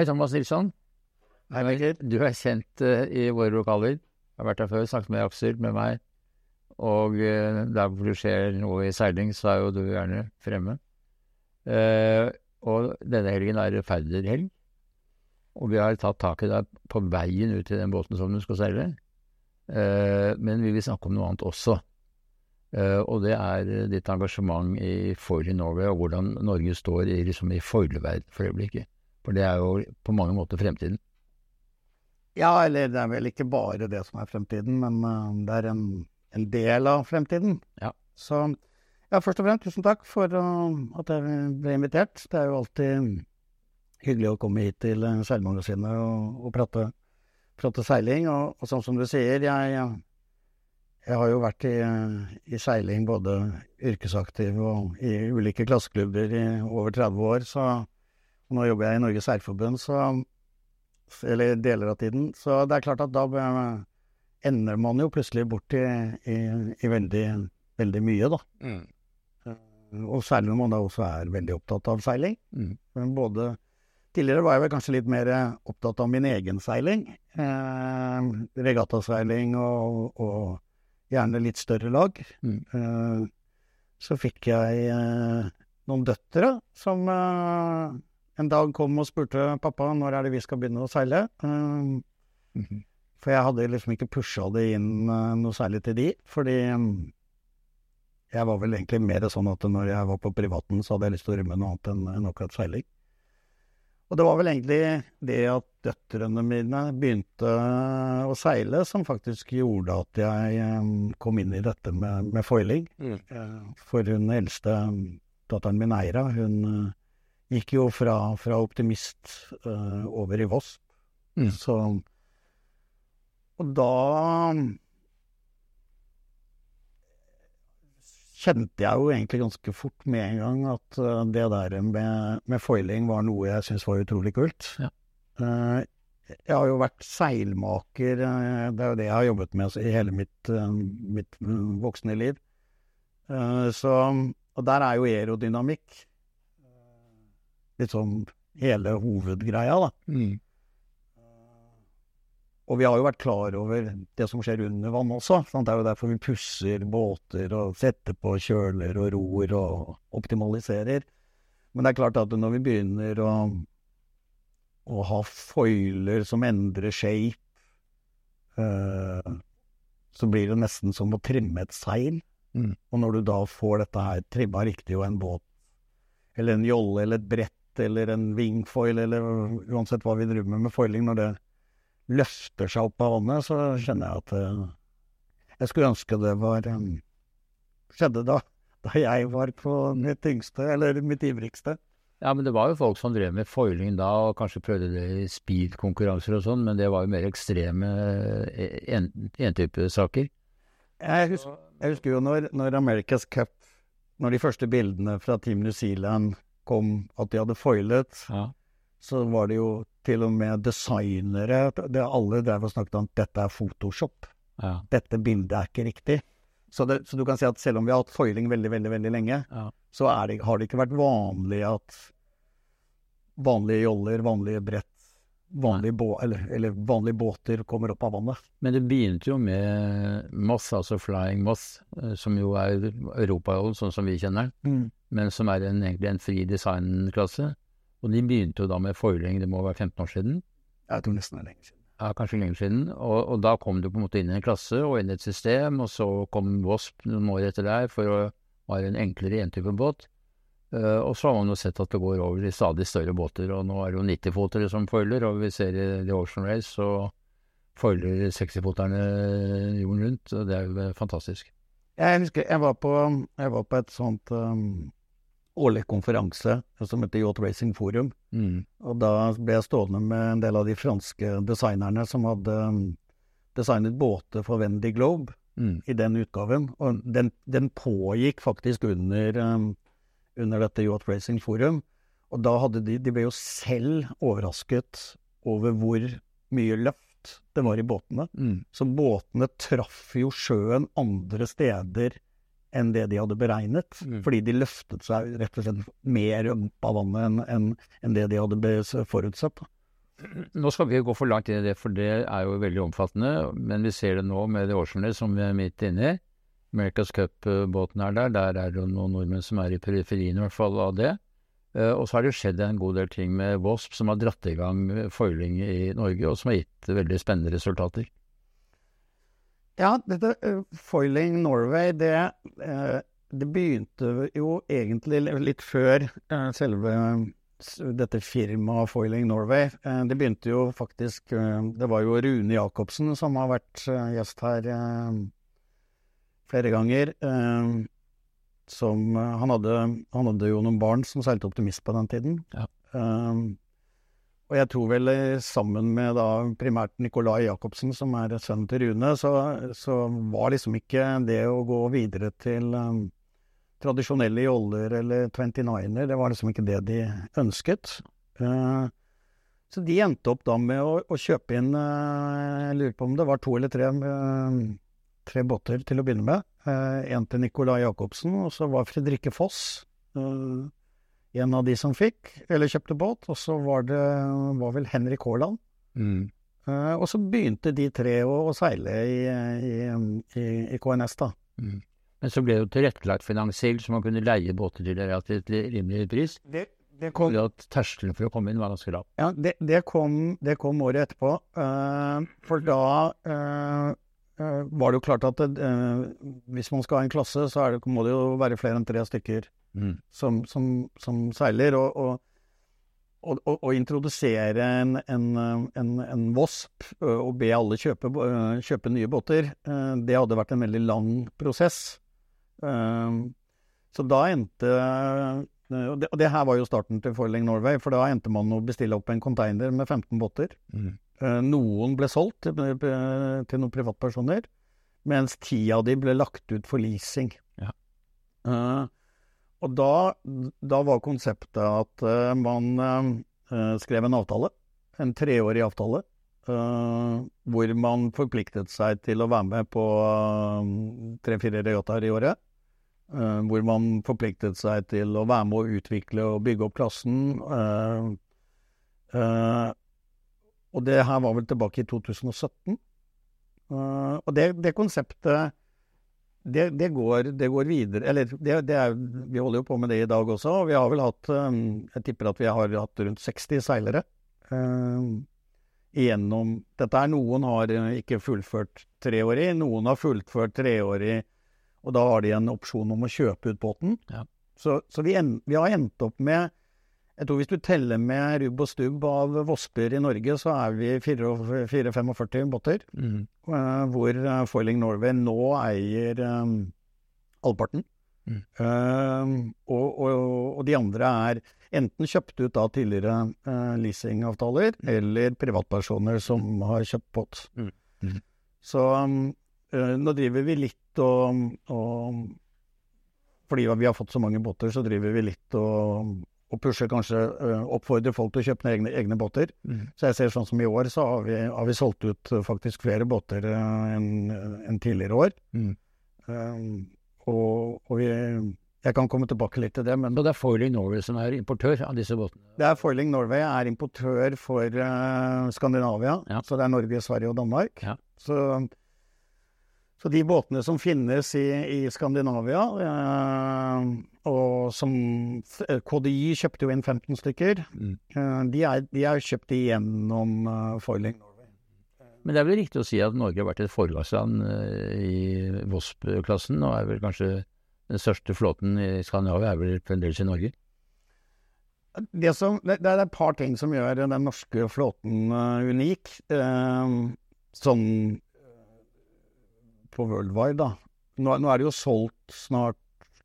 Hei, Thomas Nilsson. Hei, Michael. Du er kjent uh, i våre lokaler. Jeg har vært her før, snakket med Aksel, med meg. Og uh, der hvor det skjer noe i seiling, så er jo du gjerne fremme. Uh, og denne helgen er Færder-helg. Og vi har tatt tak i deg på veien ut til den båten som du skal seile. men vi vil snakke om noe annet også. og det er ditt engasjement i Foil Norway, og hvordan Norge står i, liksom, i foilverden for øyeblikket. For det er jo på mange måter fremtiden. Ja, eller det er vel ikke bare det som er fremtiden, men uh, det er en, en, del av fremtiden. Ja. Så ja, først og fremst tusen takk for uh, at jeg ble invitert. Det er jo alltid hyggelig å komme hit til uh, Seilmagasinet og, og prate, prate, seiling. Og, og, sånn som du sier, jeg, jeg har jo vært i, i, seiling både yrkesaktiv og i ulike klasseklubber i over 30 år, så nå jobber jeg i Norges Seilforbund, så Eller deler av tiden. Så det er klart at da ender man jo plutselig bort i, i, i veldig, veldig mye, da. Mm. Eh, og særlig når man da også er veldig opptatt av seiling. Mm. Både Tidligere var jeg vel kanskje litt mer opptatt av min egen seiling. Eh, regattaseiling og, og gjerne litt større lag. Mm. Eh, så fikk jeg eh, noen døtre som eh, en dag kom og spurte pappa når er det vi skal begynne å seile. Um, mm -hmm. For jeg hadde liksom ikke pusha det inn uh, noe særlig til de, fordi um, jeg var vel egentlig mer sånn at når jeg var på privaten, så hadde jeg lyst til å rømme noe annet enn, en akkurat seiling. Og det var vel egentlig det at døtrene mine begynte å seile, som faktisk gjorde at jeg um, kom inn i dette med, med foiling. Mm. Uh, for hun eldste, datteren min Eira, hun gikk jo fra, fra optimist uh, over i Voss. Mm. Så Og da kjente jeg jo egentlig ganske fort med en gang at uh, det der med, med, foiling var noe jeg syntes var utrolig kult. Ja. Uh, jeg har jo vært seilmaker, det er jo det jeg har jobbet med i hele mitt, mitt voksne liv. Så, og der er jo aerodynamikk sånn hele hovedgreia, da. Mm. Og vi har jo vært klar over det som skjer under vann også. Sant? Det er jo derfor vi pusser båter og setter på kjøler og ror og optimaliserer. Men det er klart at når vi begynner å, å ha foiler som endrer shape, uh, så blir det nesten som å trimme et seil. Mm. Og når du da får dette her trimma riktig og en båt, eller en jolle eller et brett eller en wingfoil, eller uansett hva vi driver med med foiling, når det løfter seg opp av vannet, så kjenner jeg at uh, jeg skulle ønske det var um, skjedde da, da jeg var på mitt yngste, eller mitt ivrigste. Ja, men det var jo folk som drev med foiling da, og kanskje prøvde det i speed-konkurranser og sånn, men det var jo mer ekstreme entypesaker. En jeg, husker, jeg husker jo når, når America's Cup, når de første bildene fra Team New Zealand kom at de hadde foilet, ja. så var det jo til og med designere det Alle drev og snakket om at dette er Photoshop. Ja. Dette bildet er ikke riktig. Så, det, så, du kan si at selv om vi har hatt foiling veldig, veldig veldig lenge, ja. så det, har det ikke vært vanlig at vanlige joller, vanlige brett vanlige, bå eller, eller vanlige, båter kommer opp av vannet. Men det begynte jo med Moss, altså Flying Moss, eh, som jo er europajollen sånn som vi kjenner den, mm. Men som er en, egentlig en fri designklasse. Og de begynte jo da med foiling, det må være 15 år siden? Jeg tror nesten det er lenge siden. Ja, kanskje lenger siden. Og, og, da kom du på en måte inn i en klasse og inn i et system, og så kom Wasp noen år etter der for å være en enklere entype båt. Uh, og så har man jo sett at det går over i stadig større båter, og nå er det jo 90-fotere som foiler, og vi ser i The Ocean Race så foiler 60-foterne jorden rundt, og det er jo fantastisk. Jeg husker jeg var på, jeg var på et sånt um, årlig konferanse som heter Yacht Racing Forum, mm. og da ble jeg stående med en del av de franske designerne som hadde um, designet båter for Wendy Globe mm. i den utgaven, og den, den pågikk faktisk under um, under dette Yacht Racing Forum. Og da hadde de De ble jo selv overrasket over hvor mye løft det var i båtene. Mm. Så båtene traff jo sjøen andre steder enn det de hadde beregnet. Mm. Fordi de løftet seg rett og slett mer opp av vannet enn en, en det de hadde forutsatt. Nå skal vi gå for langt inn i det, for det er jo veldig omfattende. Men vi ser det nå med det årsturné som vi er midt inne i. America's Cup-båten er der. Der er det noen nordmenn som er i periferien i hvert fall av det. Uh, og så har det skjedd en god del ting med Wasp som har dratt i gang foiling i Norge, og som har gitt veldig spennende resultater. Ja, dette uh, Foiling Norway, det, uh, det, begynte jo egentlig litt før selve dette firmaet Foiling Norway. det begynte jo faktisk Det var jo Rune Jacobsen som har vært gjest her flere ganger som han hadde, han hadde, jo noen barn som seilte optimist på den tiden. Ja. Og jeg tror vel eh, sammen med da primært Nicolai Jacobsen, som er sønnen til Rune, så, så, var liksom ikke det å gå videre til um, tradisjonelle joller eller 29-er, det var liksom ikke det de ønsket. Uh, så de endte opp da med å, å kjøpe inn uh, Jeg lurer på om det var to eller tre, uh, tre båter til å begynne med. Én til Nicolai Jacobsen, og så var Fredrikke Foss eh, en av de som fikk, eller kjøpte båt. Og så var det var vel Henrik Haaland. Mm. Uh, og så begynte de tre å, å seile i, i, i, i, KNS, da. Mm. Men så ble det jo tilrettelagt finansielt, så man kunne leie båter til relativt rimelig pris. Det, det kom, at terskelen for å komme inn var ganske lav. Ja, det, det, kom, det kom året etterpå. Uh, for da uh, Eh, var det jo klart at eh, hvis man skal ha en klasse, så det, må det jo være flere enn tre stykker mm. som, som, som, seiler. Og, og, og, og introdusere en, en, en, en, VOSP og be alle kjøpe, kjøpe, nye båter, det hadde vært en veldig lang prosess. Så da endte og det, og det her var jo starten til Foiling Norway, for da endte man å bestille opp en container med 15 båter. Mm. Noen ble solgt til, til noen privatpersoner, mens ti av de ble lagt ut for leasing. Ja. Uh, og da, da, var konseptet at uh, man uh, skrev en avtale, en treårig avtale, hvor man forpliktet seg til å være med på tre-fire regattaer i året. hvor man forpliktet seg til å være med å utvikle og bygge opp klassen. Og det her var vel tilbake i 2017. Uh, eh, og det, det konseptet det, det, går, det, går, videre Eller er, vi holder jo på med det i dag også. Og vi har vel hatt um, Jeg tipper at vi har hatt rundt 60 seilere uh, igjennom Dette er noen har ikke fullført treårig, noen har fullført treårig, og da har de en opsjon om å kjøpe ut båten. Ja. Så, så vi, en, vi, har endt opp med jeg tror hvis du teller med rubb og stubb av Vosper i Norge, så er vi 4-45 båter. Mm. Uh, hvor uh, Foiling Norway nå eier um, halvparten. Mm. Uh, og, og, og, de andre er enten kjøpt ut av tidligere leasingavtaler, mm. eller privatpersoner som har kjøpt båt. Mm. mm. Så um, nå driver vi litt og, og Fordi vi har fått så mange båter, så driver vi litt og og pusher kanskje uh, oppfordrer folk til å kjøpe egne, egne båter. Mm. Så jeg ser sånn som i år, så har vi, har vi solgt ut uh, faktisk flere båter uh, enn en tidligere år. Mm. Um, og, og, vi Jeg kan komme tilbake litt til det, men Så det er Foiling Norway som er importør av disse båtene? Det er Foiling Norway er importør for Skandinavia. Ja. Så det er Norge, Sverige og Danmark. Ja. Så så de båtene som finnes i, i Skandinavia, eh, og som KDI kjøpte jo inn 15 stykker, mm. eh, de, er, de, er, kjøpt igjennom eh, Foiling Norway. Men det er vel riktig å si at Norge har vært et foregangsland uh, i Vosp-klassen, og er vel kanskje den største flåten i Skandinavia er vel fremdeles i Norge? Det, som, det, det, er et par ting som gjør den norske flåten uh, unik. sånn på Worldwide, da. Nå, nå, er det jo solgt snart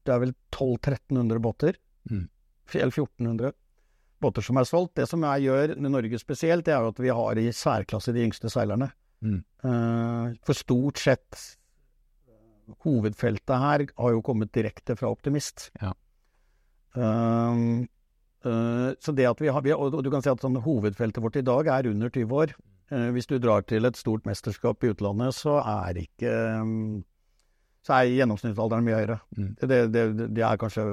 Det er vel 1200-1300 båter. Mm. Eller 1400 båter som er solgt. Det som jeg gjør med Norge spesielt, det er jo at vi har i særklasse de yngste seilerne. Mm. Uh, for stort sett Hovedfeltet her har jo kommet direkte fra Optimist. Ja. Uh, uh, så det at vi har, vi Og du kan si at sånn, hovedfeltet vårt i dag er under 20 år. Eh, hvis du drar til et stort mesterskap i utlandet, så er ikke mm, Så er gjennomsnittsalderen mye høyere. Mm. Det, det, det, er kanskje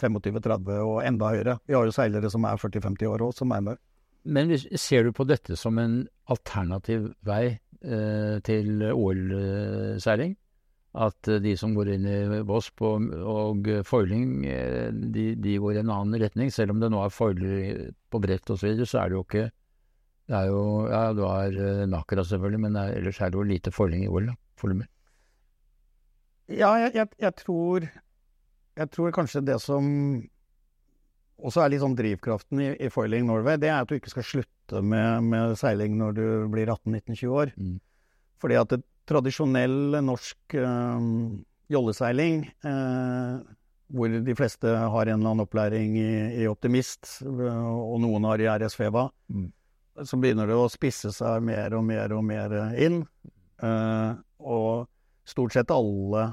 25-30 og enda høyere. Vi har jo seilere som er 40-50 år òg, som er med. Men hvis, ser du på dette som en alternativ vei eh, til OL-seiling? At eh, de som går inn i Vosp og, og foiling, eh, de, de, går i en annen retning. Selv om det nå er foiler på brett osv., så, videre, så er det jo ikke det er jo, Ja, du har uh, Nakra selvfølgelig, men er, ellers er det jo lite foiling i OL, da, Volumer. Ja, jeg, jeg, jeg, tror Jeg tror kanskje det som også er litt sånn drivkraften i, i, Foiling Norway, det er at du ikke skal slutte med, med seiling når du blir 18-19-20 år. Mm. Fordi at det tradisjonell norsk øh, jolleseiling, øh, hvor de fleste har en eller annen opplæring i, i Optimist, og noen har i RSFEVA, mm. Så begynner det å spisse seg mer og mer og mer inn. Uh, og stort sett alle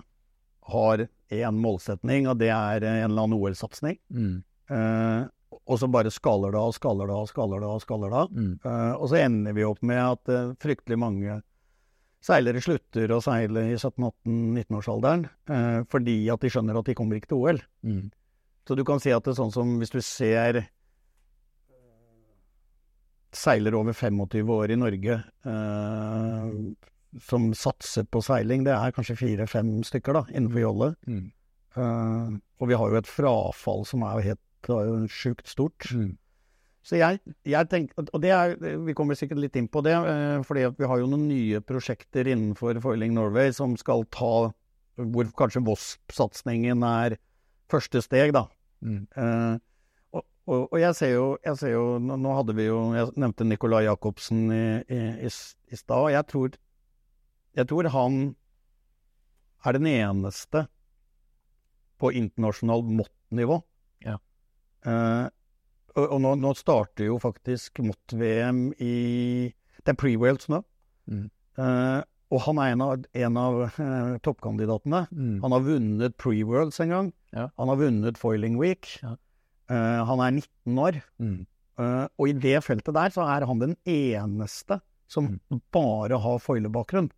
har én målsetning, og det er en eller annen OL-satsing. Mm. Uh, og så bare skaller det av, skaller det av, skaller det av. skaller det av. Mm. Uh, og så ender vi opp med at uh, fryktelig mange seilere slutter å seile i 17-18-19-årsalderen uh, fordi at de skjønner at de kommer ikke til OL. Mm. Så du kan si at det er sånn som hvis du ser seiler over 25 år i Norge som satser på seiling, det er kanskje fire-fem stykker da, innenfor jolle. Mm. og vi har jo et frafall som er jo helt sjukt stort. Mm. Så jeg, jeg tenker, og det er, Vi kommer sikkert litt inn på det, eh, fordi vi har jo noen nye prosjekter innenfor Foiling Norway som skal ta Hvor kanskje Vosp-satsingen er første steg, da. Mm. Eh, og, og, jeg ser jo, jeg ser jo nå, hadde vi jo Jeg nevnte Nicolai Jacobsen i, i, i, stad. Jeg tror, jeg tror han er den eneste på internasjonalt måttnivå ja. Eh, og, og nå, nå, starter jo faktisk MOT-VM i Det er pre-Wales nå. Mm. Eh, og han er en av, en av eh, toppkandidatene. Mm. Han har vunnet pre-Worlds en gang. Ja. Han har vunnet Foiling Week. Ja. Han er 19 år. Mm. og i det feltet der så er han den eneste som mm. bare har foilebakgrunn.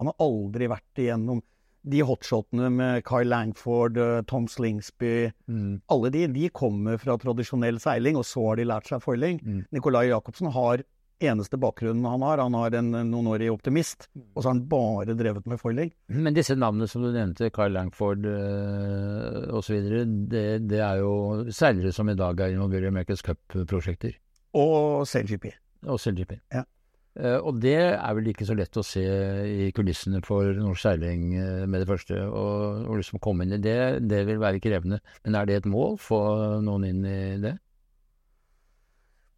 Han har aldri vært igjennom de hotshotene med Kyle Langford, eh, Tom Slingsby mm. Alle de, de kommer fra tradisjonell seiling, og så har de lært seg foiling. Mm. Nicolai Jacobsen har eneste bakgrunnen han har. Han har en, noen år i Optimist, og så har han bare drevet med foiling. Men disse navnene som du nevnte, Carl Langford øh, osv., det, det er jo seilere som i dag er involvert i America's Cup-prosjekter. Og CLGP. Og CLGP. Ja. Uh, og det er vel ikke så lett å se i kulissene for norsk seiling uh, med det første. Og, og liksom komme inn i det, det vil være krevende. Men er det et mål? Få noen inn i det?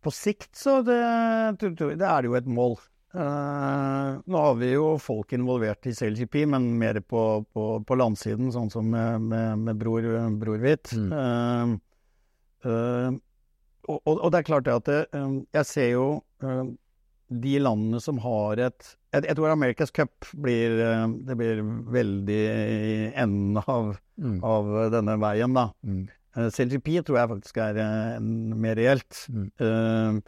På sikt så det, det er det jo et mål. Uh, nå har vi jo folk involvert i CLGP, men mer på, på, på landsiden, sånn som med, med, med Bror, Brorhvit. Mm. Og, og, og, det er klart det at det, jeg ser jo de landene som har et Jeg, jeg tror America's Cup blir, det blir veldig i enden av, mm. av denne veien, da. Mm. Eh, CLGP tror jeg faktisk er uh, mer reelt. Mm.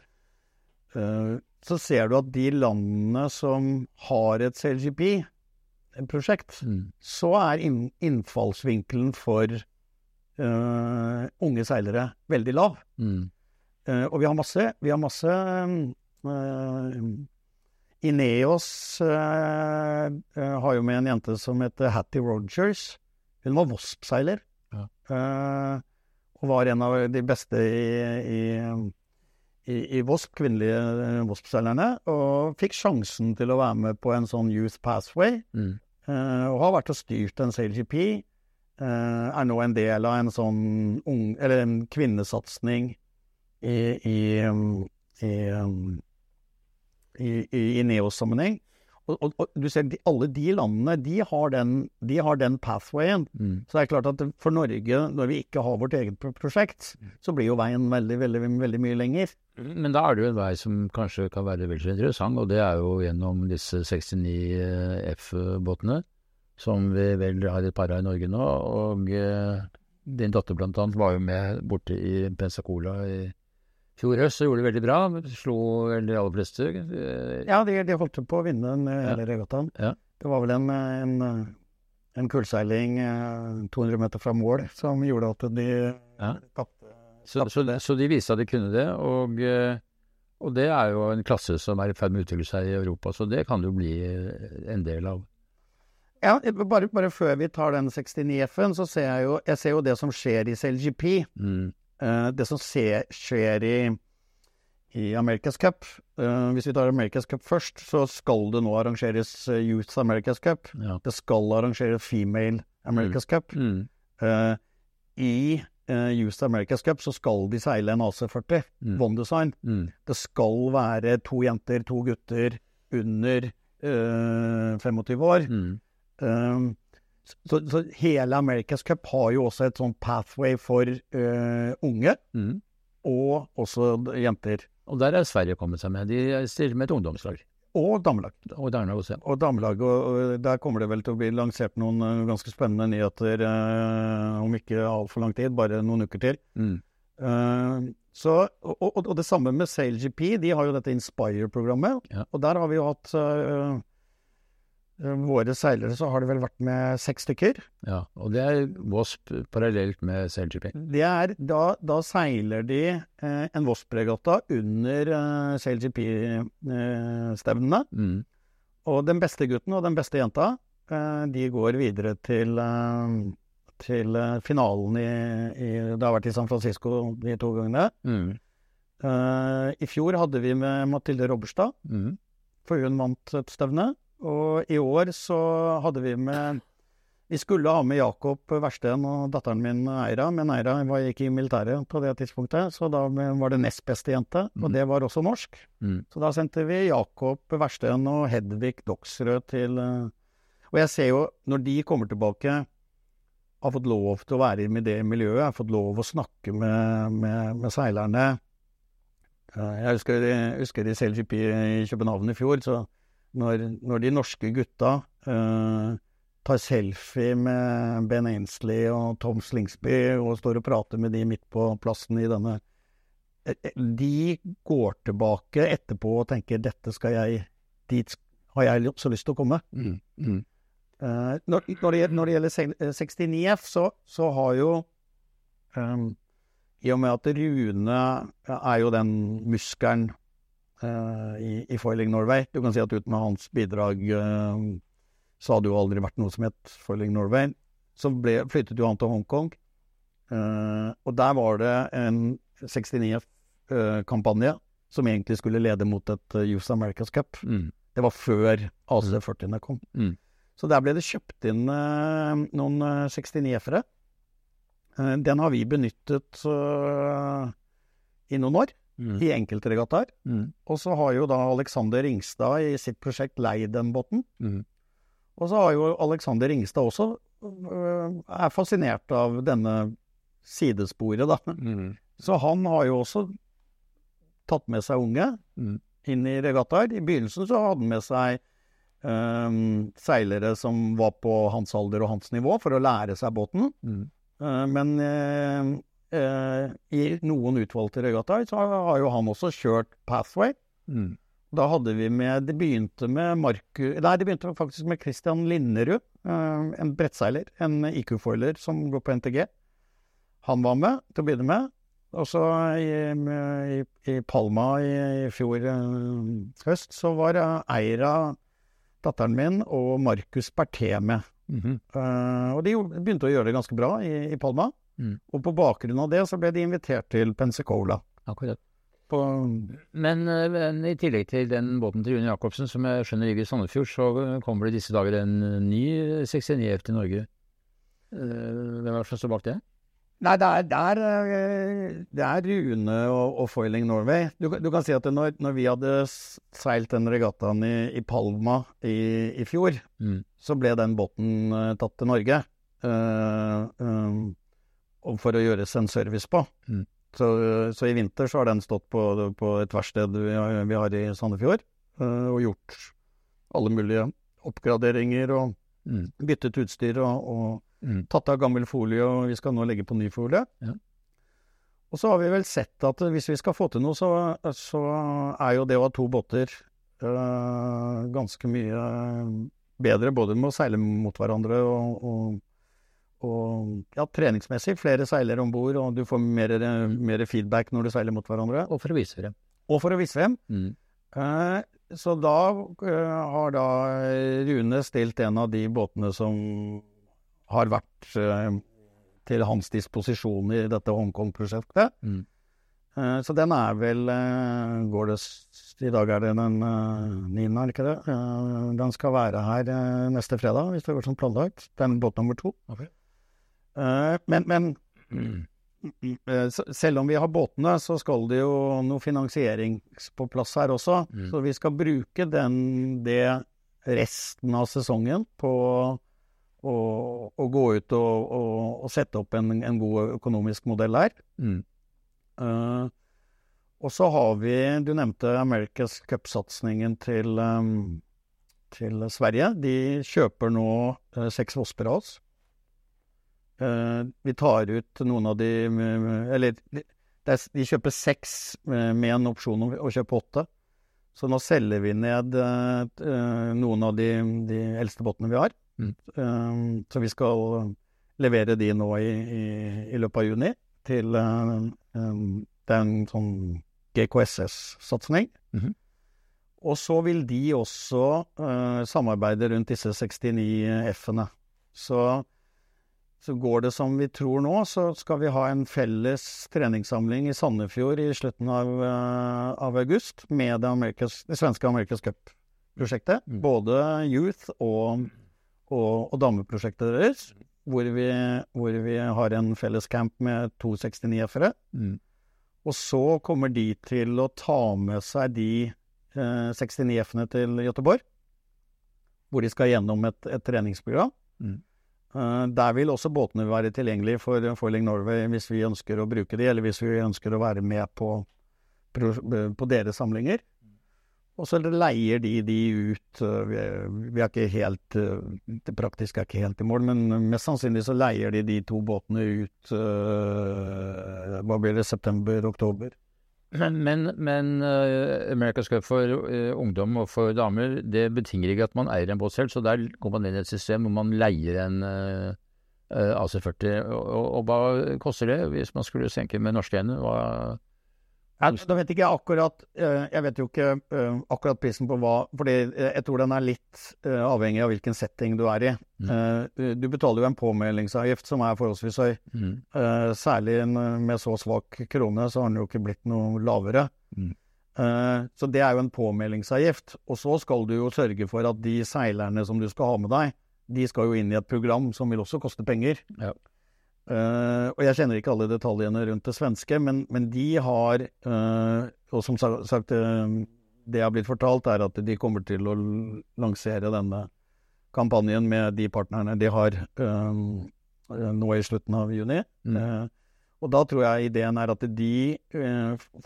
Uh, så ser du at de landene som har et CLGP-prosjekt, mm. så er inn, innfallsvinkelen for unge seilere veldig lav. Mm. og vi har masse, vi har masse Eh, Ineos uh, har jo med en jente som heter Hattie Rogers. Hun var Wasp-seiler. Ja. Uh, og var en av de beste i, i, i, i VOSP, kvinnelige VOSP-seilerne. Og fikk sjansen til å være med på en sånn Youth Pathway. Mm. Uh, og har vært og styrt en SailGP. er nå en del av en sånn ung, eller en kvinnesatsing i, i, i i, i, i Neos-sammenheng. Og, og, og, du ser, de, alle de landene, de har den, de har den pathwayen. Mm. Så det er klart at for Norge, når vi ikke har vårt eget prosjekt, så blir jo veien veldig, veldig, veldig mye lenger. Men da er det jo en vei som kanskje kan være veldig interessant, og det er jo gjennom disse 69 F-båtene, som vi vel har et par av i Norge nå. Og eh, din datter blant annet var jo med borte i Pensacola i fjor høst så gjorde de veldig bra. Slo vel de aller fleste. Ja, de, de holdt på å vinne den hele ja. regattaen. Ja. Det var vel en, en, en kullseiling 200 meter fra mål som gjorde at de ja. tapte. Så, så, så, de viste at de kunne det. Og, Og det er jo en klasse som er i ferd med å utvikle seg i Europa, så det kan jo bli eh, en del av. Ja, bare, bare før vi tar den 69F-en, så ser jeg jo, jeg ser jo det som skjer i CLGP. Mm. Eh, det som skjer i, i America's Cup. Eh, hvis vi tar America's Cup først, så skal det nå arrangeres eh, Youth America's Cup. Ja. Det skal arrangeres Female America's Cup. Mm. I Youth America's Cup så skal de seile en AC40, Mm. One Design. Mm. Det skal være to jenter, to gutter under eh, 25 år. Mm. Um, så, så hele America's Cup har jo også et sånn pathway for uh, unge, Mm. og også jenter. Og der er Sverige kommet seg med. De stiller med et ungdomslag. Og damelag. Og der også. Ja. Og damelag, og, der kommer det vel til å bli lansert noen eh, ganske spennende nyheter eh, om ikke altfor lang tid, bare noen uker til. Mm. Eh, så, og, og, og det samme med SailGP, de har jo dette Inspire-programmet. Ja. Og der har vi jo hatt eh, Våre seilere så har det vel vært med seks stykker. Ja, og det er Wasp parallelt med CLGP. Det er, da, da seiler de eh, en Wasp-regatta under eh, SailGP-stevnene. Mm. Og den beste gutten og den beste jenta, eh, de går videre til, eh, til eh, finalen i, i Det har vært i San Francisco de to gangene. Mm. Eh, I fjor hadde vi med Mathilde Robberstad, Mm. for hun vant et stevne. Og i år så hadde vi med Vi skulle ha med Jakob Versten og datteren min Eira, men Eira var ikke i militæret på det tidspunktet, så da var det nest beste jente, og Mhm. det var også norsk. Mm. Så da sendte vi Jakob Versten og Hedvig Doksrød til eh, Og jeg ser jo, når de kommer tilbake, har fått lov til å være i det miljøet, har fått lov å snakke med, med, med seilerne Jeg husker, jeg husker i CLGP i København i fjor, så når, når de norske gutta uh, tar selfie med Ben Ainsley og Tom Slingsby og står og prater med de midt på plassen i denne eh, eh, De går tilbake etterpå og tenker 'dette skal jeg Dit har jeg så lyst til å komme'. Mm. Mm. Når, når, det, når det gjelder eh, 69F, så, så har jo um, I og med at Rune er jo den muskelen i, i Foiling Norway Du kan si at uten hans bidrag eh, så hadde jo aldri vært noe som het Foiling Norway. Så ble, flyttet jo han til Hongkong, eh, og der var det en 69F-kampanje som egentlig skulle lede mot et eh, Youth America's Cup. Mm. Det var før AC40-ene kom. Mm. Så der ble det kjøpt inn eh, noen eh, 69F-ere. Eh, den har vi benyttet eh, i noen år, Mm. i enkeltregattaer. Mm. Og så har jo da Alexander Ringstad i sitt prosjekt leid den båten. Mm. Og så har jo Alexander Ringstad også øh, er fascinert av denne sidesporet, da. Mm. Så han har jo også tatt med seg unge Mm. inn i regattaer. I begynnelsen så hadde han med seg øhm, seilere som var på hans alder og hans nivå, for å lære seg båten. Mm. Eh, men eh, eh, i noen utvalgte regattaer så har jo han også kjørt Pathway. Mm. Da hadde vi med Det begynte med Marku... Nei, det begynte faktisk med Christian Linderud. eh, en brettseiler, en IQ-foiler som går på NTG. Han var med til å begynne med. Og så i, i, i Palma i, i fjor eh, høst så var eh, Eira, datteren min, og Markus Berté med. Mm -hmm. uh, og de begynte å gjøre det ganske bra i, i Palma. Mm. Og på bakgrunn av det så ble de invitert til Pensacola. Akkurat. På, Men, eh, men i tillegg til den båten til Rune Jacobsen, som jeg skjønner ligger i Sandefjord, så kommer det disse dager en ny 69F til Norge. Eh, Hvem er det som står bak det? nei, det er, det er, eh, det er Rune og, og Foiling Norway. Du, du kan si at når, når vi hadde seilt den regattaen i, i Palma i, i fjor, Mm. så ble den båten eh, tatt til Norge Uh, um, for å gjøres en service på. Mm. Så, så i vinter så har den stått på, på et verksted vi vi har i Sandefjord, eh, og gjort alle mulige oppgraderinger og Mm. byttet utstyr og, og Mm. tatt av gammel folie, og vi skal nå legge på ny folie. Ja. Og så har vi vel sett at hvis vi skal få til noe, så, så er jo det å ha to båter øh, ganske mye bedre, både med å seile mot hverandre og, og, og ja, treningsmessig. Flere seilere om bord, og du får mer, mer feedback når du seiler mot hverandre. Og for å vise frem. og for å vise frem. Mm. Eh, så da eh, har da Rune stilt en av de båtene som har vært eh, til hans disposisjon i dette Hongkong-prosjektet. Mm. Eh, så den er vel eh, Går det I dag er det den eh, niende, er det ikke det? Den skal være her neste fredag, hvis det går som planlagt. Den båt nummer to. Ok. Eh, Men, men Mm. eh, selv om vi har båtene, så skal det jo noe finansiering på plass her også. Mm. Så vi skal bruke den, det resten av sesongen på å, å gå ut og, og, og sette opp en, en god økonomisk modell her. Mm. Uh, og så har vi Du nevnte America's Cup-satsingen til, um, til Sverige. De kjøper nå uh, seks Vosper av oss. Eh, vi tar ut noen av de Eller de, er, kjøper seks med, med en opsjon om å kjøpe åtte. Så nå selger vi ned eh, eh, noen av de, de eldste båtene vi har. Mm. Eh, så vi skal levere de nå i, i, i løpet av juni til eh, Det er en sånn GKSS-satsing. Mhm. Og så vil de også eh, samarbeide rundt disse 69 F-ene. Så, så går det som vi tror nå, så skal vi ha en felles treningssamling i Sandefjord i slutten av, eh, av august med det, Amerikas, det svenske America's Cup-prosjektet. Mm. Både youth og, og, og dameprosjektet deres. Hvor vi, hvor vi har en felles camp med to 69 F-ere. Mm. Og så kommer de til å ta med seg de eh, 69 F-ene til Göteborg. Hvor de skal gjennom et, et treningsprogram. Mm. Eh, der vil også båtene være tilgjengelige for Foiling Norway hvis vi ønsker å bruke de, eller hvis vi ønsker å være med på, på deres samlinger. Og så leier de de ut eh, Vi er, ikke helt eh, Det praktiske er ikke helt i mål, men mest sannsynlig så leier de de to båtene ut Hva blir det? September-oktober? Men, men, men eh, America's Cup for uh, ungdom og for damer, det betinger ikke at man eier en båt selv, så der går man inn i et system hvor man leier en eh, eh, AC40. Og, og, og hva koster det hvis man skulle senke med norske hender? Hva da vet ikke jeg akkurat eh, Jeg vet jo ikke eh, akkurat prisen på hva Fordi eh, jeg tror den er litt avhengig av hvilken setting du er i. Mm. Du betaler jo en påmeldingsavgift som er forholdsvis høy. mm. Særlig med så svak krone, så har den jo ikke blitt noe lavere. Mm. Så det er jo en påmeldingsavgift. Og så skal du jo sørge for at de seilerne som du skal ha med deg, de skal jo inn i et program som vil også koste penger. Ja. Eh, og jeg kjenner ikke alle detaljene rundt det svenske, men, men de har uh, Og som sagt, uh, det jeg har blitt fortalt, er at de kommer til å lansere denne kampanjen med de partnerne de har nå i slutten av juni. Mm. Og da tror jeg ideen er at de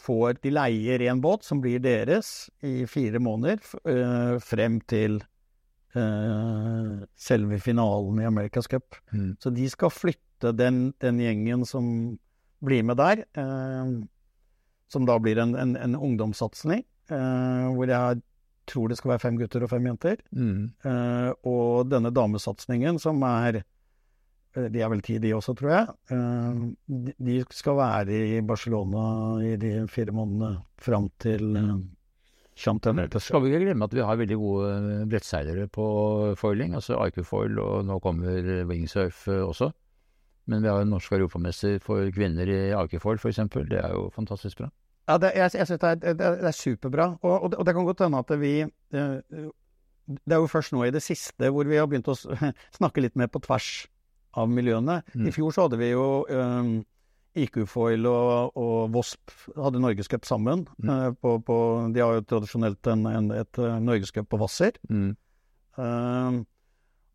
får De leier en båt som blir deres i fire måneder frem til selve finalen i America's Cup. Mm. Så de skal flytte den, den gjengen som blir med der, eh, som da blir en, en, en ungdomssatsing, eh, hvor jeg tror det skal være fem gutter og fem jenter. Mm. Eh, og denne damesatsingen, som er eh, De er vel ti, de også, tror jeg. Eh, de, skal være i Barcelona i de fire månedene fram til uh, Så skal vi ikke glemme at vi har veldig gode eh, brettseilere på foiling, altså IQ-foil, og nå kommer wingsurf eh, også. Men vi har en norsk europamester for kvinner i IQ-foil, f.eks. Det er jo fantastisk bra. Ja, det, jeg, jeg synes det er, det, er- det er superbra. Og, og, det, og det kan godt hende at vi eh, Det er jo først nå i det siste hvor vi har begynt å snakke litt mer på tvers av miljøene. Mm. I fjor så hadde vi jo um, IQ-foil og, og VOSP hadde norgescup sammen. Mm. Uh, på, på, de har jo tradisjonelt en, en, et uh, norgescup på Hvasser. Mm. Um,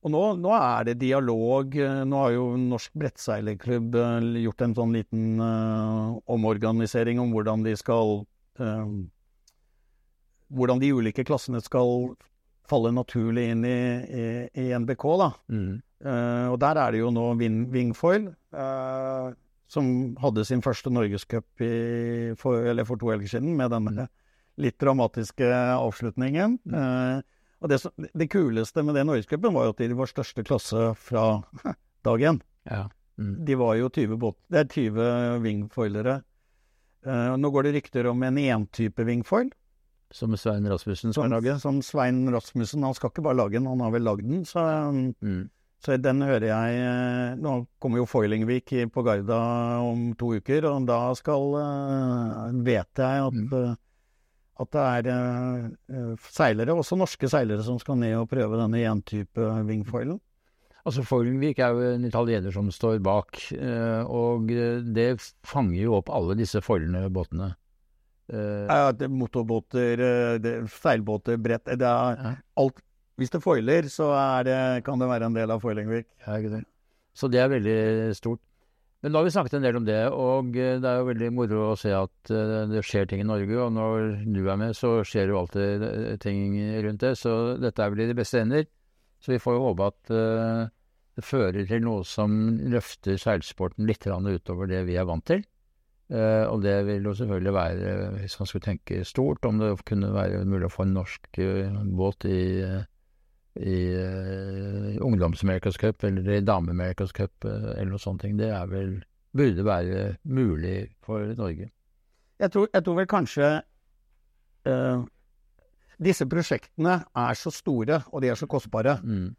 og nå, nå er det dialog. Nå har jo Norsk Brettseilerklubb eh, gjort en sånn liten uh, omorganisering om hvordan de skal uh, Hvordan de ulike klassene skal falle naturlig inn i, i, i NBK, da. Mm. Uh, og der er det jo nå Win, Wingfoil, som hadde sin første norgescup i- for, for to helger siden, med denne litt dramatiske avslutningen. Eh, og det, som- det kuleste med den norgescupen var jo at de var største klasse fra dag én. Ja. Mm. De var jo 20 båt... Det er 20 wingfoilere. Uh, nå går det rykter om en entype wingfoil. Som Svein Rasmussen skal lage. som Svein Rasmussen. Han skal ikke bare lage den, han har vel lagd den. Så, Mm. så den hører jeg eh, Nå kommer jo Foilingvik på Garda om to uker, og da skal uh, Vet jeg at, Mm. Eh, at det er eh, eh, seilere, også norske seilere, som skal ned og prøve denne entype wingfoilen. Altså Foilingvik er jo en italiener som står bak, uh, og eh, det fanger jo opp alle disse foilene båtene. Uh, Ja, det er motorbåter, eh, det, seilbåter, brett det er Ja. alt. Hvis det foiler, så det, kan det være en del av Foilingvik. Ja. Så det er veldig stort. Men nå har vi snakket en del om det, og eh, det er jo veldig moro å se at eh, det skjer ting i Norge. Og når du er med, så skjer jo alltid eh, ting rundt det. Så dette er vel i de beste ender. Så vi får jo håpe at det fører til noe som løfter seilsporten litt utover det vi er vant til. Og det vil jo selvfølgelig være, hvis man skulle tenke stort, om det kunne være mulig å få en norsk båt i i uh, ungdoms-America's Cup eller i dame-America's Cup uh, eller noe sånt. Det er vel burde være mulig for Norge. Jeg tror, jeg tror vel kanskje uh, Disse prosjektene er så store, og de er så kostbare. Mm.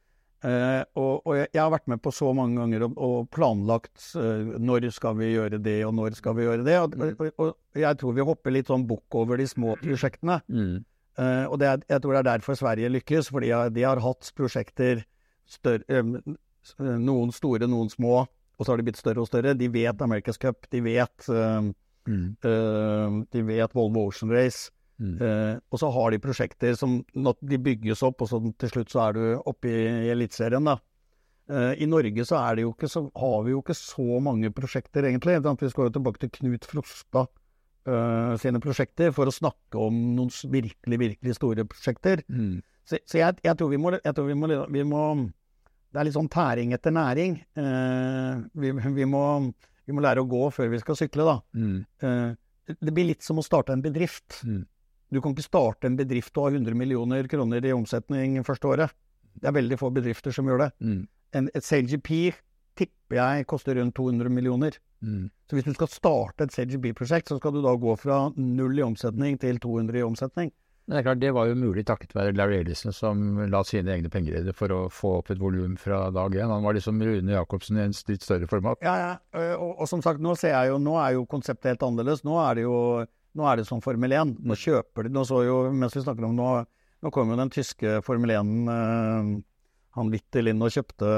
Uh, og, og jeg, jeg har vært med på så mange ganger og, og planlagt eh, når skal vi gjøre det, og når skal vi gjøre det. Og, og, og jeg tror vi hopper litt sånn bukk over de små prosjektene. Mm. Eh, og det er, jeg tror det er derfor Sverige lykkes, fordi de har hatt prosjekter større, eh, noen store, noen små, og så har de blitt større og større. De vet America's Cup, de vet, Mm. de vet Volvo Ocean Race. Mm. Uh, og så har de prosjekter som når de bygges opp, og så til slutt så er du oppe i, i Eliteserien, da. Uh, I Norge så, er det jo ikke så har vi jo ikke så mange prosjekter, egentlig. Vi skal jo tilbake til Knut Frostad eh, sine prosjekter for å snakke om noen virkelig, virkelig store prosjekter. Mm. Så, så jeg, jeg tror, vi må, jeg tror vi, må, vi må Det er litt sånn tæring etter næring. Uh, vi, vi, må, vi må lære å gå før vi skal sykle, da. Mm. Uh, det- det blir litt som å starte en bedrift. Mm. Du kan ikke starte en bedrift og ha 100 millioner kroner i omsetning første året. Det er veldig få bedrifter som gjør det. Mm. En, et CLGP tipper jeg koster rundt 200 millioner. Mm. Så hvis du skal starte et CGB-prosjekt, så skal du da gå fra null i omsetning til 200 i omsetning. Det er klart, det var jo mulig takket være Larry Ellison, som la sine egne penger i det for å få opp et volum fra dag én. Han var liksom Rune Jacobsen i en litt større format. Ja, ja. Og, og som sagt, nå ser jeg jo Nå er jo konseptet helt annerledes. Nå er det jo nå er det som Formel 1. Nå kjøper de Nå så jo, mens vi snakker om nå Nå kom jo den tyske Formel 1 eh, Han Wittel inn og kjøpte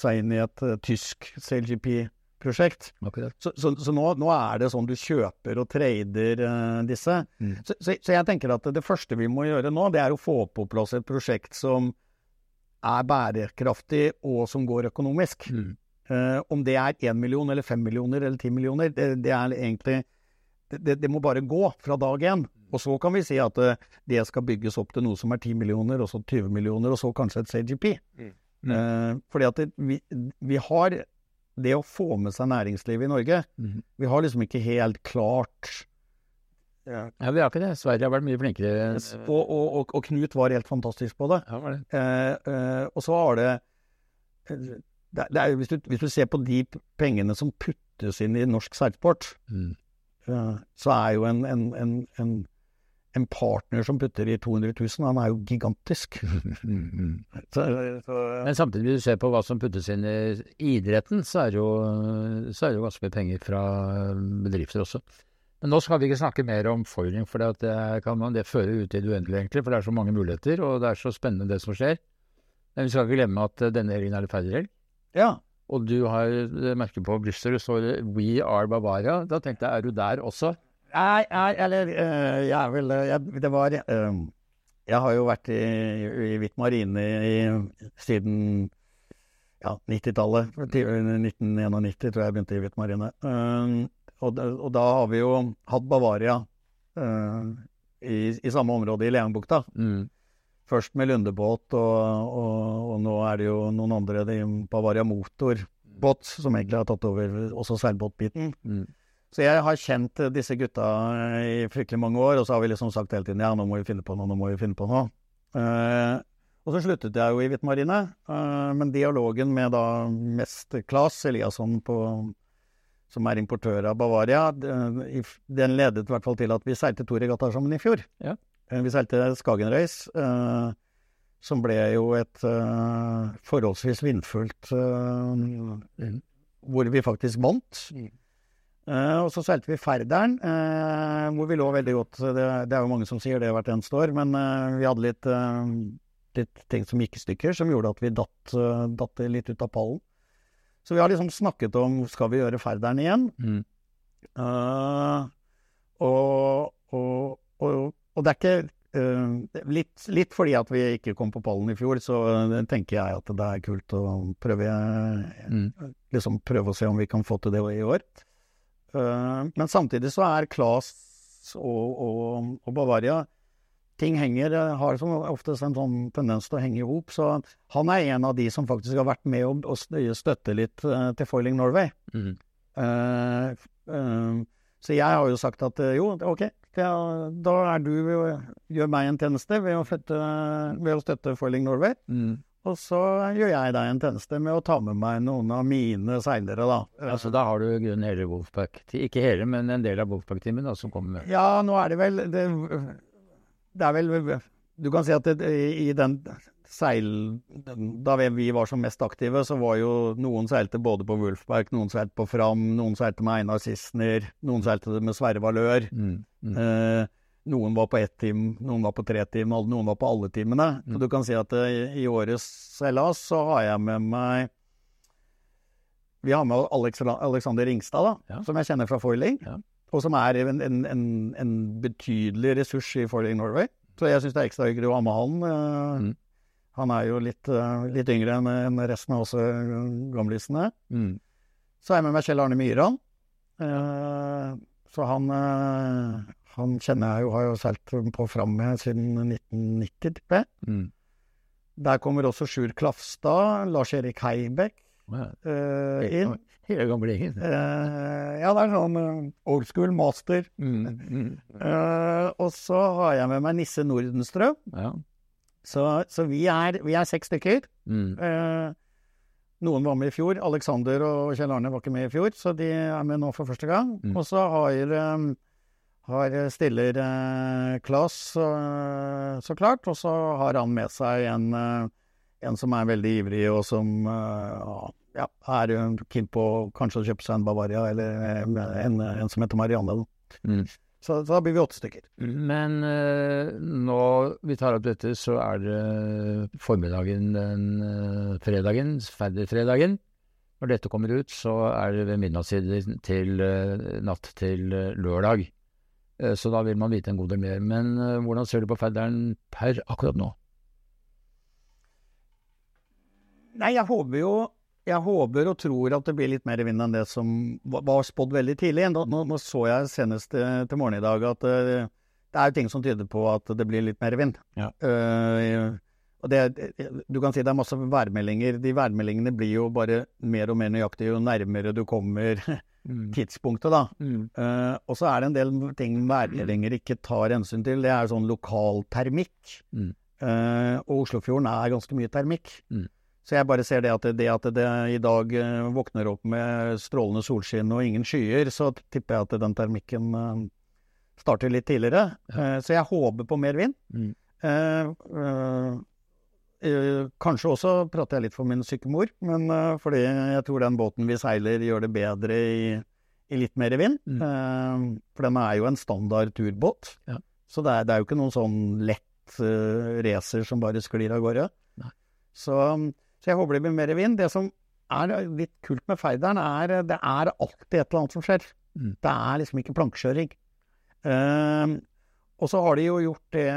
seg inn i et eh, tysk CLGP-prosjekt. Så, så, så nå, nå er det sånn du kjøper og trader uh, disse. Mm. Så, så, så jeg tenker at det første vi må gjøre nå, det er å få på plass et prosjekt som er bærekraftig og som går økonomisk. Mm. Uh, om det er én million eller fem millioner eller ti millioner, det, det er egentlig det, det, må bare gå fra dag én. Og så kan vi si at eh, det skal bygges opp til noe som er 10 millioner, og så 20 millioner, og så kanskje et CGP. Mm. Eh, fordi at det, vi, vi har det å få med seg næringslivet i Norge Mm. Vi har liksom ikke helt klart Ja, vi har ikke det. Sverige har vært mye flinkere. og, og, og, og Knut var helt fantastisk på det. Ja, var det. Eh, eh, og så har det det, er- det er, hvis, du, hvis du ser på de pengene som puttes inn i norsk seilsport, Mm. Så er jo en, en, en, en, en partner som putter i 200 000, han er jo gigantisk. Så, så, Men samtidig, hvis du ser på hva som puttes inn i idretten, så er det jo, så er det jo ganske mye penger fra bedrifter også. Men nå skal vi ikke snakke mer om foiling, for det, kan man, det fører ut i det uendelige, egentlig. For det er så mange muligheter, og det er så spennende det som skjer. Men vi skal ikke glemme at denne helgen er det ferdighelg. ja. Og du har merke merket på brystet, det står 'We are Bavaria'. Da tenkte jeg, er du der også? Nei, nei, eller eh, jeg er vel eh, jeg, Det var eh, Jeg har jo vært i, i Hvitt Marine i, siden ja, 90-tallet. 1991 tror jeg jeg begynte i Hvitt Marine. Uh, og, og da har vi jo hatt Bavaria uh, i, i samme område i Leangbukta. Mm. Først med Lundebåt, og, og, og nå er det jo noen andre, de, Bavaria Motorbåt, som egentlig har tatt over også seilbåtbiten. Mm. Så jeg har kjent disse gutta i fryktelig mange år, og så har vi liksom sagt hele tiden ja, nå må vi finne på noe, nå må vi finne på noe. Eh, og så sluttet jeg jo i Hvittmarine, eh, men dialogen med da mest Claes Eliasson på som er importør av Bavaria, den den ledet i hvert fall til at vi seilte to regattaer sammen i fjor. Ja. Eh, Vi seilte Skagen Race, eh, som ble jo et eh, forholdsvis vindfullt eh, Hvor vi faktisk vant. Mm. Eh, og så seilte vi Færderen, eh, hvor vi lå veldig godt. Det, det er jo mange som sier det hvert eneste år, men vi hadde litt, litt ting som gikk i stykker, som gjorde at vi datt, datt litt ut av pallen. Så vi har liksom snakket om skal vi gjøre Færderen igjen. Mm. Eh, og, og, og, og det er ikke Uh, litt, litt fordi at vi ikke kom på pallen i fjor, så eh, tenker jeg at det er kult å prøve, Mm. liksom prøve å se om vi kan få til det i år. Uh, men samtidig så er Klas og, og, og Bavaria Ting henger, eh, har som oftest en sånn tendens til å henge i hop. Så han er en av de som faktisk har vært med å, å støtte litt uh, til Foiling Norway. Mm. Eh, eh, så jeg har jo sagt at eh, jo, ok, det, da er du gjør meg en tjeneste ved å, flytte, ved å støtte Foiling Norway. Mm. Og så gjør jeg deg en tjeneste med å ta med meg noen av mine seilere, da. Altså, da har du grunnen hele Wolfpack Ikke hele, men en del av Wolfpack-teamet da, som kommer med. Ja, nå er det vel Det, det er vel Du kan si at det, i den seil... Da vi- var som mest aktive, så var jo noen seilte både på Wolfberg, noen seilte på Fram, noen seilte med Einar Sissener, noen seilte med Sverre Valør. Mm. Mm. Eh, noen var på ett team, noen var på tre team, noen var på alle teamene. Så Mm. du kan si at eh, i, i årets seilas så har jeg med meg Vi har med Alex, Alexander Ringstad, da, Ja. som jeg kjenner fra foiling. Ja. Og som er en, en, en, en betydelig ressurs i Foiling Norway. Så jeg syns det er ekstra hyggelig å ha med han. eh, Mm. Han er jo litt, eh, litt yngre enn resten av oss eh, gamlisene. Mm. Så er jeg med meg Kjell Arne Myhran. Eh, så han, han kjenner jeg jo, har jo seilt på fram med siden 1990, tipper jeg. Mm. Der kommer også Sjur Klafstad, Lars-Erik Heibekk wow. inn. Hele gamle gjengen. Ja, det er sånn old school master. Mm. Mm. Og så har jeg med meg Nisse Nordenstrøm. Ja. Så, så vi, er, vi er seks stykker. Mm. Eh, noen var med i fjor. Alexander og Kjell Arne var ikke med i fjor, så de er med nå for første gang. Mm. Og så har, eh, har stiller eh, Klas eh, så klart, og så har han med seg en, eh, en som er veldig ivrig, og som eh, ja, er eh, keen på kanskje å kjøpe seg en Bavaria, eller eh, en, en som heter Marianne. Mm. Så, så da blir vi åtte stykker. Men eh, nå vi tar opp dette, så er det formiddagen den eh, fredagen, ferdigfredagen. Når dette kommer ut, så er det ved midnattstid til eh, natt til eh, lørdag. Eh, så da vil man vite en god del mer. Men eh, hvordan ser du på fadderen per akkurat nå? Nei, jeg håper jo Jeg håper og tror at det blir litt mer vind enn det som var, spådd veldig tidlig. Nå, nå, så jeg senest til, til morgen i dag at uh, det er jo ting som tyder på at det blir litt mer vind. Ja. Uh, og det, du kan si det er masse værmeldinger. De værmeldingene blir jo bare mer og mer nøyaktige jo nærmere du kommer tidspunktet, da. Mm. Uh, og så er det en del ting værmeldinger ikke tar hensyn til. Det er sånn lokal termikk. Mm. Uh, og Oslofjorden er ganske mye termikk. Så jeg bare ser det at det, at det i dag eh, våkner opp med strålende solskinn og ingen skyer, så tipper jeg at den termikken eh, starter litt tidligere. Eh, så jeg håper på mer vind. Mm. Kanskje også prater jeg litt for min syke mor, men fordi jeg tror den båten vi seiler gjør det bedre i, i litt mer vind. Mm. For den er jo en standard turbåt. Ja. Så det er, det er jo ikke noen sånn lett racer som bare sklir av gårde. Nei. Så, så jeg håper det blir mer vind. Det som er litt kult med Feideren, er det er alltid et eller annet som skjer. Mm. Det er liksom ikke plankekjøring. Eh, og så har de jo gjort det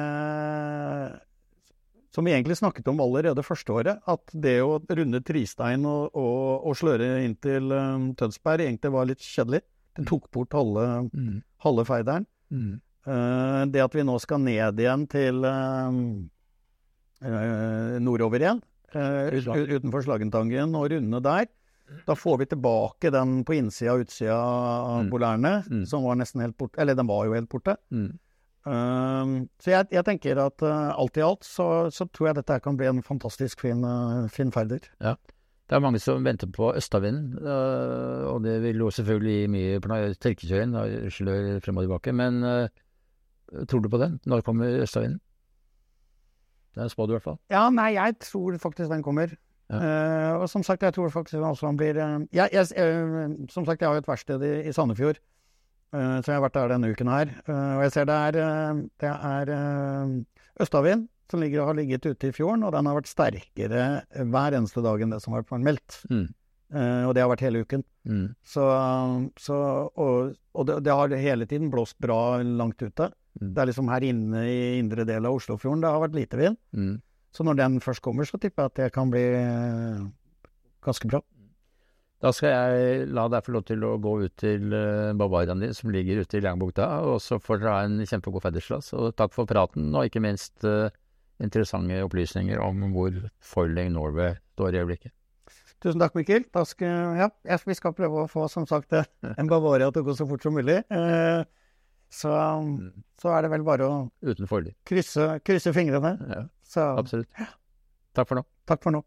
som vi egentlig snakket om allerede første året, at det å runde Tristein og, og, og sløre inn til um, Tønsberg egentlig var litt kjedelig. Det tok bort halve, Mm. halve Feideren. Mm. Uh, det at vi nå skal ned igjen til um, uh, nordover igjen. Utenfor Slagentangen, og runde der, da får vi tilbake den på innsida og utsida av Mm. Bolærene, Mm. som var nesten helt borte. Eller den var jo helt borte. Mm. Um, så jeg, jeg tenker at uh, alt i alt så, så tror jeg dette kan bli en fantastisk fin, uh, fin ferder. Det er mange som venter på østavinden, uh, og det vil jo selvfølgelig gi mye tørkekjøring, da, slør frem og tilbake. Men tror du på den? Når kommer østavinden? Det er spådd i hvert fall. Ja, nei, jeg tror faktisk den kommer. Ja. Uh, og som sagt, jeg tror faktisk den også blir uh, jeg, jeg, uh, Som sagt, jeg har jo et verksted i, i Sandefjord, så jeg har vært der denne uken her. Og jeg ser det er, det er østavind som ligger og har ligget ute i fjorden, og den har vært sterkere hver eneste dag enn det som har vært meldt. Mm. Og det har vært hele uken. Mm. Så, så Og, og det, det har hele tiden blåst bra langt ute. Mm. Det er liksom her inne i indre del av Oslofjorden det har vært lite vind. Mm. Så når den først kommer, så tipper jeg at det kan bli eh, ganske bra. Da skal jeg la deg få lov til å gå ut til uh, Bavariaen din, som ligger ute i Langbukta, og så får dere ha en kjempegod fedrersplass. Og takk for praten, og ikke minst eh, interessante opplysninger om hvor Foiling Norway står i øyeblikket. Tusen takk, Mikkel. Da skal, ja, vi skal prøve å få som sagt eh, en Bavaria til å gå så fort som mulig. Eh, så, så er det vel bare å krysse, krysse fingrene. Ja, Så absolutt. Takk for nå. takk for nå.